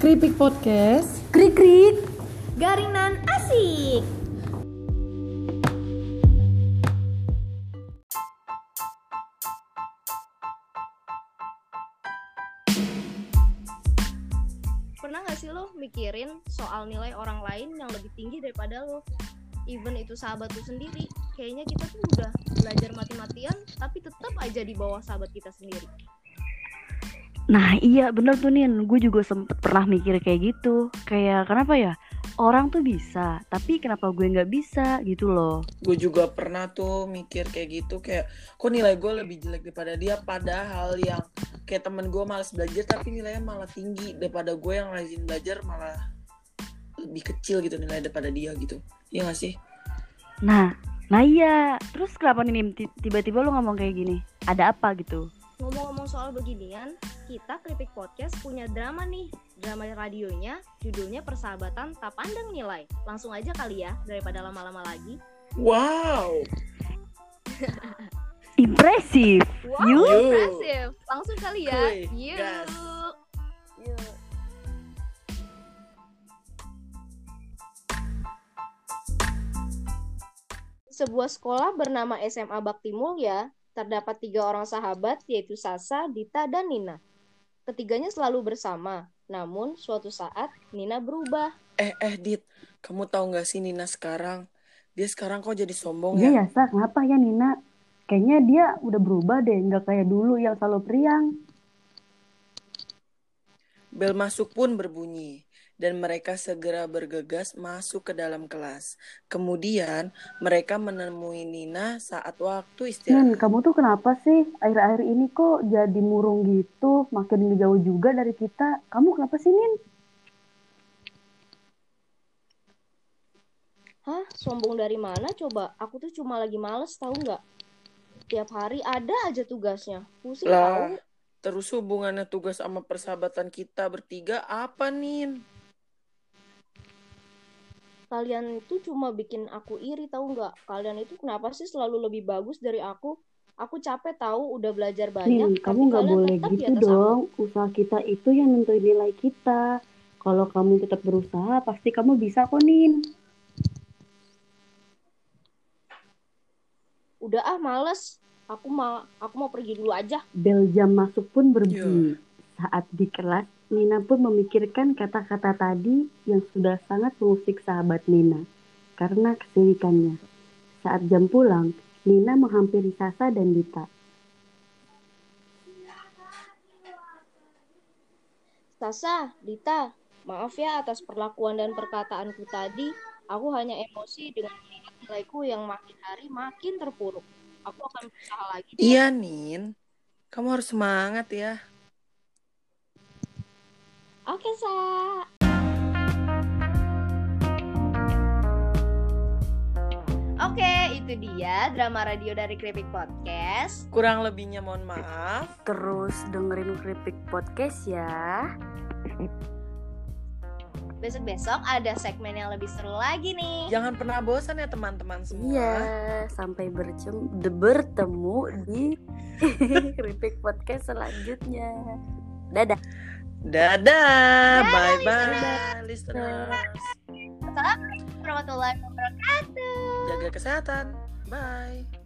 Kripik Podcast Krik krik. Garingan asik. Pernah gak sih lo mikirin soal nilai orang lain yang lebih tinggi daripada lo? Even itu sahabat lo sendiri, kayaknya kita tuh udah belajar mati-matian, tapi tetap aja di bawah sahabat kita sendiri. Nah iya bener tuh Nin, gue juga sempet pernah mikir kayak gitu. Kayak kenapa ya, orang tuh bisa, tapi kenapa gue nggak bisa gitu loh. Gue juga pernah tuh mikir kayak gitu kayak kok nilai gue lebih jelek daripada dia? Padahal yang kayak temen gue malas belajar tapi nilainya malah tinggi. Daripada gue yang rajin belajar malah lebih kecil gitu nilai daripada dia gitu. Iya gak sih? Nah, nah iya, terus kenapa nih tiba-tiba lo ngomong kayak gini? Ada apa gitu? Ngomong-ngomong soal beginian, kita Kripik Podcast punya drama nih. Drama radionya, judulnya Persahabatan Tak Pandang Nilai. Langsung aja kali ya, daripada lama-lama lagi. wow Impresif Wow, Yuk. impresif. Langsung kali ya. Yuk. Yuk. Sebuah sekolah bernama SMA Bakti Mulya terdapat tiga orang sahabat yaitu Sasa, Dita, dan Nina. Ketiganya selalu bersama, namun suatu saat Nina berubah. eh eh dit kamu tahu nggak sih Nina sekarang dia sekarang kok jadi sombong Iya ya ya Sa, kenapa ya Nina? Kayaknya dia udah berubah deh, nggak kayak dulu yang selalu periang bel masuk pun berbunyi dan mereka segera bergegas masuk ke dalam kelas kemudian mereka menemui Nina saat waktu istirahat Nin, kamu tuh kenapa sih? Akhir-akhir ini kok jadi murung gitu, makin jauh juga dari kita Kamu kenapa sih Nin? Hah, sombong dari mana coba? Aku tuh cuma lagi males tahu nggak? Tiap hari ada aja tugasnya. Pusing Lah. tahu. Terus hubungannya tugas sama persahabatan kita bertiga apa Nin? Kalian itu cuma bikin aku iri tahu nggak? Kalian itu kenapa sih selalu lebih bagus dari aku? Aku capek tahu udah belajar banyak. Tapi kamu nggak boleh tetap di gitu atas aku. dong. Usaha kita itu yang nentuin nilai kita. Kalau kamu tetap berusaha, pasti kamu bisa kok, Nin. Udah ah males. Aku mau aku mau pergi dulu aja. Bel jam masuk pun berbunyi. Saat di kelas, Nina pun memikirkan kata-kata tadi yang sudah sangat mengusik sahabat Nina karena kesirikannya. Saat jam pulang, Nina menghampiri Sasa dan Dita. Sasa, Dita, maaf ya atas perlakuan dan perkataanku tadi. Aku hanya emosi dengan melihat nilaiku yang makin hari makin terpuruk. Aku akan berusaha lagi. Iya Nin, kamu harus semangat ya. Oke, Sa. Oke, itu dia drama radio dari Kripik Podcast. Kurang lebihnya mohon maaf. Terus dengerin Kripik Podcast ya. Besok-besok ada segmen yang lebih seru lagi nih. Jangan pernah bosan ya teman-teman semua. Iya, sampai bertemu di Kripik Podcast selanjutnya. Dadah. Dadah, bye bye listeners. Assalamualaikum warahmatullahi wabarakatuh. Jaga kesehatan. Bye.